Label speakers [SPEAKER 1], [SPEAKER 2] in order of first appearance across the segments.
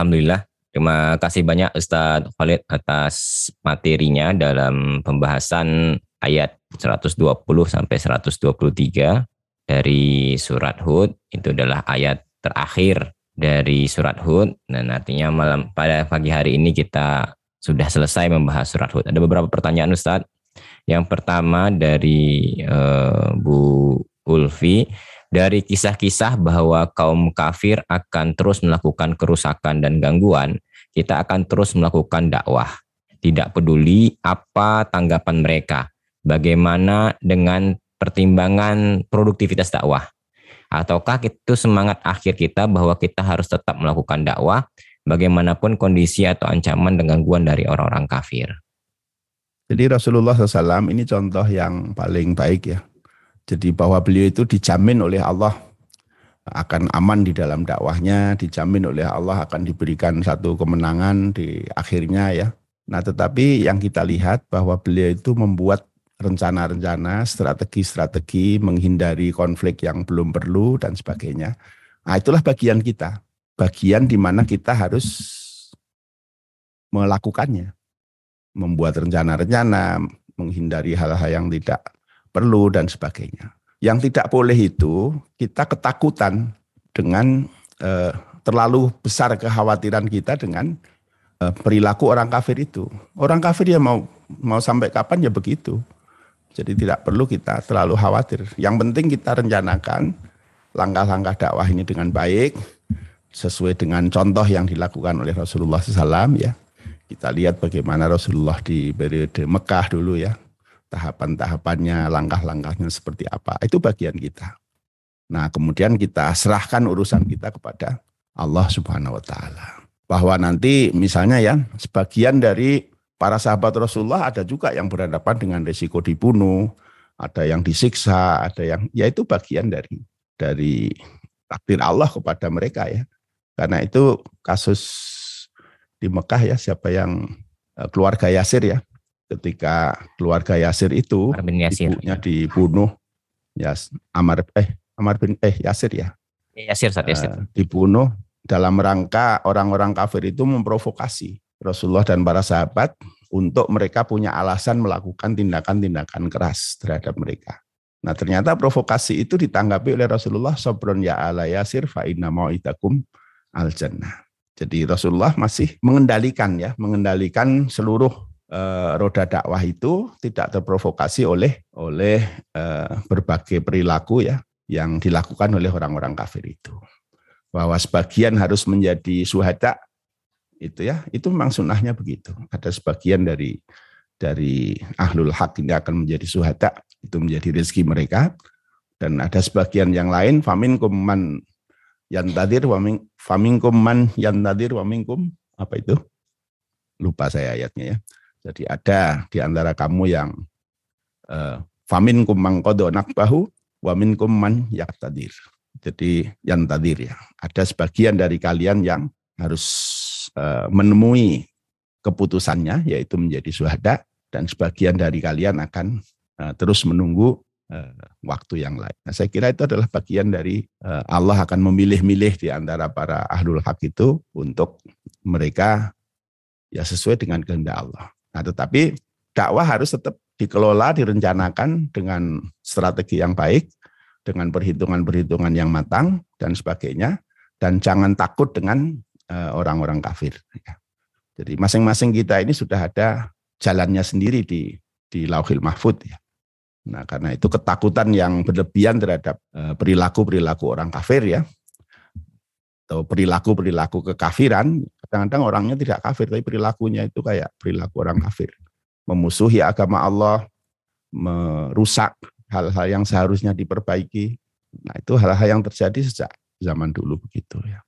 [SPEAKER 1] Alhamdulillah. Terima kasih banyak Ustadz Khalid atas materinya dalam pembahasan ayat 120 sampai 123 dari surat Hud. Itu adalah ayat terakhir dari surat Hud dan artinya malam pada pagi hari ini kita sudah selesai membahas surat Hud. Ada beberapa pertanyaan Ustadz. Yang pertama dari uh, Bu Ulfi, dari kisah-kisah bahwa kaum kafir akan terus melakukan kerusakan dan gangguan, kita akan terus melakukan dakwah. Tidak peduli apa tanggapan mereka. Bagaimana dengan pertimbangan produktivitas dakwah? Ataukah itu semangat akhir kita bahwa kita harus tetap melakukan dakwah bagaimanapun kondisi atau ancaman dan gangguan dari orang-orang kafir?
[SPEAKER 2] Jadi Rasulullah SAW ini contoh yang paling baik ya jadi bahwa beliau itu dijamin oleh Allah akan aman di dalam dakwahnya, dijamin oleh Allah akan diberikan satu kemenangan di akhirnya ya. Nah tetapi yang kita lihat bahwa beliau itu membuat rencana-rencana, strategi-strategi menghindari konflik yang belum perlu dan sebagainya. Nah itulah bagian kita, bagian di mana kita harus melakukannya, membuat rencana-rencana, menghindari hal-hal yang tidak perlu dan sebagainya. Yang tidak boleh itu kita ketakutan dengan eh, terlalu besar kekhawatiran kita dengan eh, perilaku orang kafir itu. Orang kafir ya mau mau sampai kapan ya begitu. Jadi tidak perlu kita terlalu khawatir. Yang penting kita rencanakan langkah-langkah dakwah ini dengan baik sesuai dengan contoh yang dilakukan oleh Rasulullah SAW ya. Kita lihat bagaimana Rasulullah di periode Mekah dulu ya tahapan-tahapannya, langkah-langkahnya seperti apa. Itu bagian kita. Nah, kemudian kita serahkan urusan kita kepada Allah Subhanahu wa taala. Bahwa nanti misalnya ya, sebagian dari para sahabat Rasulullah ada juga yang berhadapan dengan risiko dibunuh, ada yang disiksa, ada yang ya itu bagian dari dari takdir Allah kepada mereka ya. Karena itu kasus di Mekah ya siapa yang eh, keluarga Yasir ya ketika keluarga Yasir itu Yasir. ibunya dibunuh ya Amar eh Amar bin eh Yasir ya.
[SPEAKER 1] Yasir saat Yasir. Uh,
[SPEAKER 2] dibunuh dalam rangka orang-orang kafir itu memprovokasi Rasulullah dan para sahabat untuk mereka punya alasan melakukan tindakan-tindakan keras terhadap mereka. Nah ternyata provokasi itu ditanggapi oleh Rasulullah Sobron ya ala yasir fa inna mau'idakum al jannah. Jadi Rasulullah masih mengendalikan ya, mengendalikan seluruh eh, roda dakwah itu tidak terprovokasi oleh oleh eh, berbagai perilaku ya yang dilakukan oleh orang-orang kafir itu. Bahwa sebagian harus menjadi suhada itu ya, itu memang sunnahnya begitu. Ada sebagian dari dari ahlul hak ini akan menjadi suhada, itu menjadi rezeki mereka. Dan ada sebagian yang lain, famin kuman yang tadir, famin kuman yang tadir, waminkum apa itu? Lupa saya ayatnya ya jadi ada di antara kamu yang uh, famin kumang kodo nakbahu, wamin kuman tadir. Jadi yang tadir ya. Ada sebagian dari kalian yang harus uh, menemui keputusannya, yaitu menjadi suhada, dan sebagian dari kalian akan uh, terus menunggu waktu yang lain. Nah, saya kira itu adalah bagian dari Allah akan memilih-milih di antara para ahlul hak itu untuk mereka ya sesuai dengan kehendak Allah. Nah, tetapi dakwah harus tetap dikelola, direncanakan dengan strategi yang baik, dengan perhitungan-perhitungan yang matang dan sebagainya, dan jangan takut dengan eh, orang-orang kafir. Ya. Jadi masing-masing kita ini sudah ada jalannya sendiri di di Lauhil Mahfud ya. Nah, karena itu ketakutan yang berlebihan terhadap eh, perilaku-perilaku orang kafir ya, atau perilaku-perilaku kekafiran, kadang-kadang orangnya tidak kafir, tapi perilakunya itu kayak perilaku orang kafir. Memusuhi agama Allah, merusak hal-hal yang seharusnya diperbaiki. Nah itu hal-hal yang terjadi sejak zaman dulu begitu ya.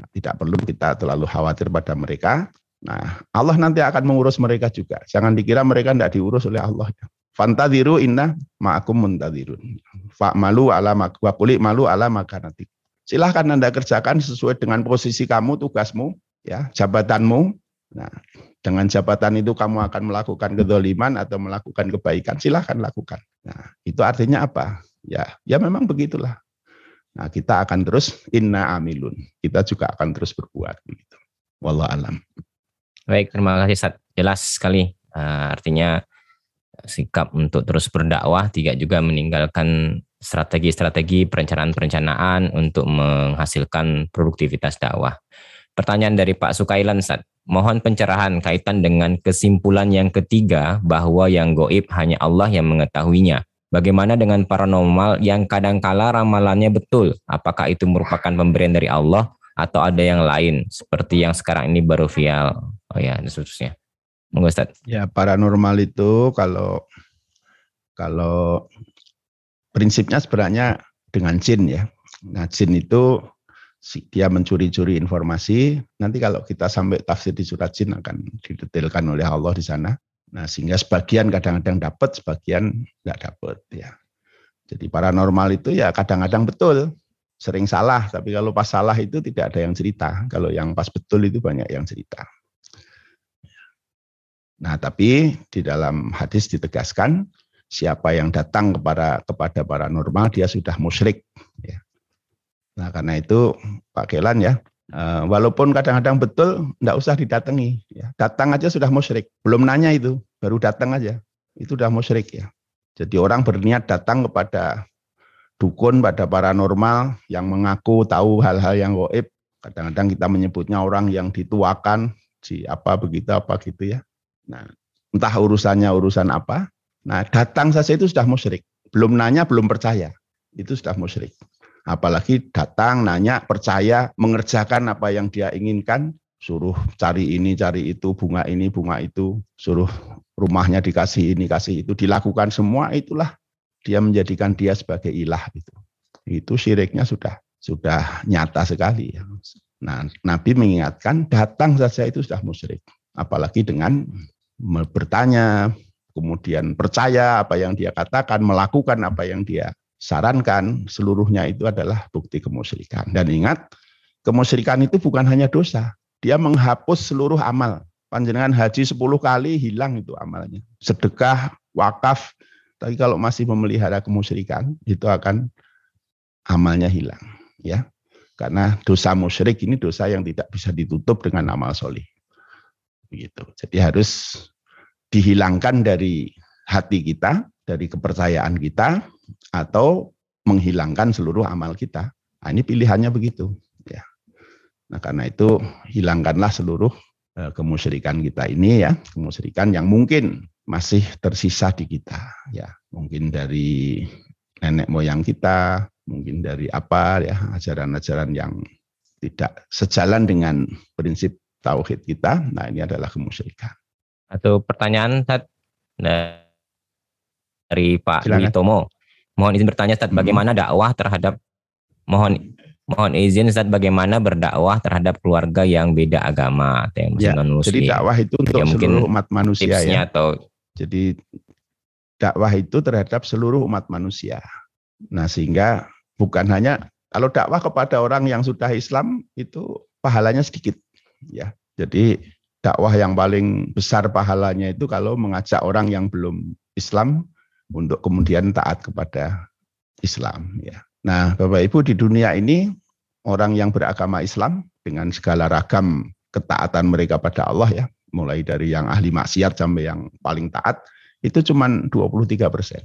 [SPEAKER 2] Nah, tidak perlu kita terlalu khawatir pada mereka. Nah Allah nanti akan mengurus mereka juga. Jangan dikira mereka tidak diurus oleh Allah. Fantadiru inna ma'akum muntadirun. Fa'malu ala wa malu ala makanatikum Silahkan Anda kerjakan sesuai dengan posisi kamu, tugasmu, ya, jabatanmu. Nah, dengan jabatan itu kamu akan melakukan kedoliman atau melakukan kebaikan, silahkan lakukan. Nah, itu artinya apa? Ya, ya memang begitulah. Nah, kita akan terus inna amilun. Kita juga akan terus berbuat begitu. Wallah alam.
[SPEAKER 1] Baik, terima kasih Ustaz. Jelas sekali. Uh, artinya sikap untuk terus berdakwah tidak juga meninggalkan strategi-strategi perencanaan-perencanaan untuk menghasilkan produktivitas dakwah. Pertanyaan dari Pak Sukailan, Ustaz. Mohon pencerahan kaitan dengan kesimpulan yang ketiga bahwa yang goib hanya Allah yang mengetahuinya. Bagaimana dengan paranormal yang kadangkala ramalannya betul? Apakah itu merupakan pemberian dari Allah atau ada yang lain seperti yang sekarang ini baru vial? Oh ya, dan seterusnya.
[SPEAKER 2] Monggo. Ya, paranormal itu kalau kalau prinsipnya sebenarnya dengan jin ya. Nah, jin itu dia mencuri-curi informasi. Nanti kalau kita sampai tafsir di surat jin akan didetailkan oleh Allah di sana. Nah, sehingga sebagian kadang-kadang dapat, sebagian nggak dapat ya. Jadi paranormal itu ya kadang-kadang betul, sering salah, tapi kalau pas salah itu tidak ada yang cerita. Kalau yang pas betul itu banyak yang cerita. Nah, tapi di dalam hadis ditegaskan siapa yang datang kepada kepada paranormal dia sudah musyrik ya. Nah, karena itu Pak Kelan ya, eh, walaupun kadang-kadang betul, tidak usah didatangi. Ya. Datang aja sudah musyrik. Belum nanya itu, baru datang aja. Itu sudah musyrik ya. Jadi orang berniat datang kepada dukun, pada paranormal yang mengaku tahu hal-hal yang goib. Kadang-kadang kita menyebutnya orang yang dituakan, si apa begitu apa gitu ya. Nah, entah urusannya urusan apa. Nah, datang saja itu sudah musyrik. Belum nanya, belum percaya. Itu sudah musyrik. Apalagi datang, nanya, percaya, mengerjakan apa yang dia inginkan, suruh cari ini, cari itu, bunga ini, bunga itu, suruh rumahnya dikasih ini, kasih itu, dilakukan semua itulah dia menjadikan dia sebagai ilah itu. Itu syiriknya sudah sudah nyata sekali. Ya. Nah, Nabi mengingatkan datang saja itu sudah musyrik. Apalagi dengan bertanya, kemudian percaya apa yang dia katakan, melakukan apa yang dia sarankan seluruhnya itu adalah bukti kemusyrikan. Dan ingat, kemusyrikan itu bukan hanya dosa, dia menghapus seluruh amal. Panjenengan haji 10 kali hilang itu amalnya. Sedekah, wakaf, tapi kalau masih memelihara kemusyrikan itu akan amalnya hilang, ya. Karena dosa musyrik ini dosa yang tidak bisa ditutup dengan amal solih. Begitu. Jadi harus dihilangkan dari hati kita, dari kepercayaan kita, atau menghilangkan seluruh amal kita. Nah, ini pilihannya begitu. Ya. Nah karena itu hilangkanlah seluruh eh, kemusyrikan kita ini ya, kemusyrikan yang mungkin masih tersisa di kita. Ya, mungkin dari nenek moyang kita, mungkin dari apa ya ajaran-ajaran yang tidak sejalan dengan prinsip tauhid kita. Nah ini adalah kemusyrikan.
[SPEAKER 1] Atau pertanyaan dari Pak Dwi Tomo. Mohon izin bertanya Ustaz, hmm. bagaimana dakwah terhadap mohon mohon izin Ustaz bagaimana berdakwah terhadap keluarga yang beda agama atau yang
[SPEAKER 2] ya, non muslim. Jadi dakwah itu untuk ya, seluruh umat manusia ya.
[SPEAKER 1] atau
[SPEAKER 2] jadi dakwah itu terhadap seluruh umat manusia. Nah, sehingga bukan hanya kalau dakwah kepada orang yang sudah Islam itu pahalanya sedikit ya. Jadi dakwah yang paling besar pahalanya itu kalau mengajak orang yang belum Islam untuk kemudian taat kepada Islam ya. Nah, Bapak Ibu di dunia ini orang yang beragama Islam dengan segala ragam ketaatan mereka pada Allah ya, mulai dari yang ahli maksiat sampai yang paling taat itu cuma 23 persen.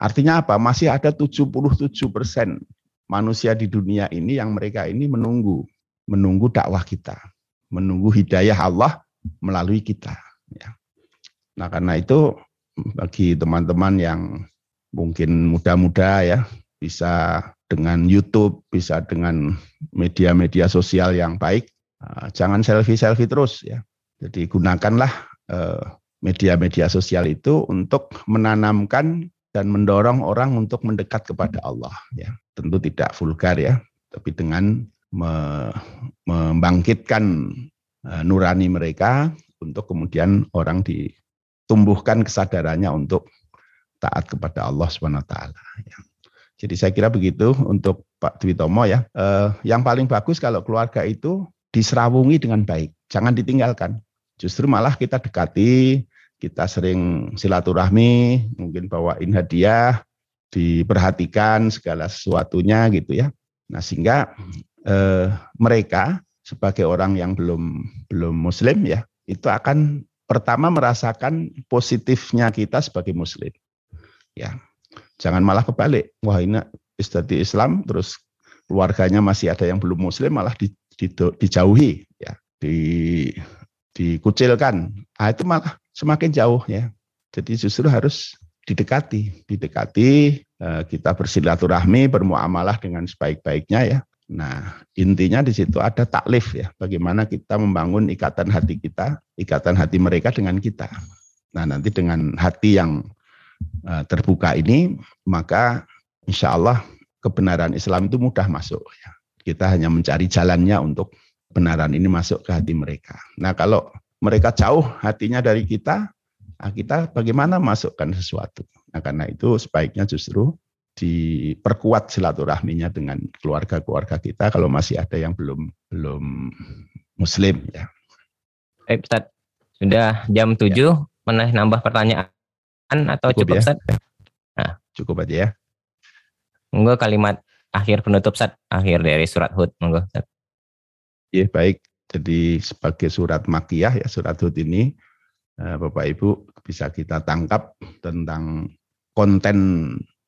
[SPEAKER 2] Artinya apa? Masih ada 77 persen manusia di dunia ini yang mereka ini menunggu, menunggu dakwah kita, menunggu hidayah Allah melalui kita. Ya. Nah karena itu bagi teman-teman yang mungkin muda-muda ya bisa dengan YouTube, bisa dengan media-media sosial yang baik. Ah, jangan selfie-selfie terus ya. Jadi gunakanlah eh, media-media sosial itu untuk menanamkan dan mendorong orang untuk mendekat kepada Allah ya. Tentu tidak vulgar ya, tapi dengan membangkitkan eh, nurani mereka untuk kemudian orang di tumbuhkan kesadarannya untuk taat kepada Allah SWT. Ya. Jadi saya kira begitu untuk Pak Dwi Tomo ya. Eh, yang paling bagus kalau keluarga itu diserawungi dengan baik, jangan ditinggalkan. Justru malah kita dekati, kita sering silaturahmi, mungkin bawain hadiah, diperhatikan segala sesuatunya gitu ya. Nah sehingga eh, mereka sebagai orang yang belum belum muslim ya, itu akan pertama merasakan positifnya kita sebagai muslim. Ya. Jangan malah kebalik. Wah, ini istadi Islam terus keluarganya masih ada yang belum muslim malah di, di, dijauhi ya, di dikucilkan. Nah, itu malah semakin jauh ya. Jadi justru harus didekati, didekati eh, kita bersilaturahmi, bermuamalah dengan sebaik-baiknya ya. Nah, intinya di situ ada taklif ya, bagaimana kita membangun ikatan hati kita, ikatan hati mereka dengan kita. Nah, nanti dengan hati yang eh, terbuka ini, maka insya Allah kebenaran Islam itu mudah masuk. Ya. Kita hanya mencari jalannya untuk kebenaran ini masuk ke hati mereka. Nah, kalau mereka jauh hatinya dari kita, nah kita bagaimana masukkan sesuatu. Nah, karena itu sebaiknya justru diperkuat silaturahminya dengan keluarga-keluarga kita kalau masih ada yang belum belum muslim ya.
[SPEAKER 1] Eh, Ustaz, sudah jam 7, ya. mana nambah pertanyaan atau cukup, cukup ya? Ustaz?
[SPEAKER 2] Nah, cukup aja ya.
[SPEAKER 1] Monggo kalimat akhir penutup Ustaz, akhir dari surat Hud, monggo Ustaz.
[SPEAKER 2] Ya, baik. Jadi sebagai surat makiyah ya surat Hud ini eh, Bapak Ibu bisa kita tangkap tentang konten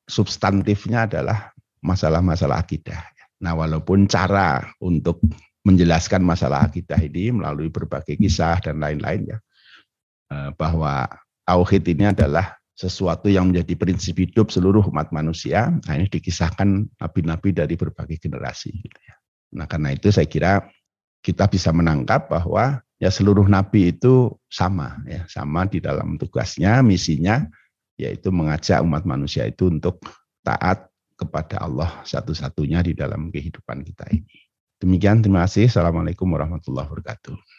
[SPEAKER 2] substantifnya adalah masalah-masalah akidah. Nah, walaupun cara untuk menjelaskan masalah akidah ini melalui berbagai kisah dan lain-lain ya, eh, bahwa tauhid ini adalah sesuatu yang menjadi prinsip hidup seluruh umat manusia. Nah, ini dikisahkan nabi-nabi dari berbagai generasi. Gitu ya. Nah, karena itu saya kira kita bisa menangkap bahwa ya seluruh nabi itu sama ya, sama di dalam tugasnya, misinya yaitu mengajak umat manusia itu untuk taat kepada Allah satu-satunya di dalam kehidupan kita ini. Demikian, terima kasih. Assalamualaikum warahmatullahi wabarakatuh.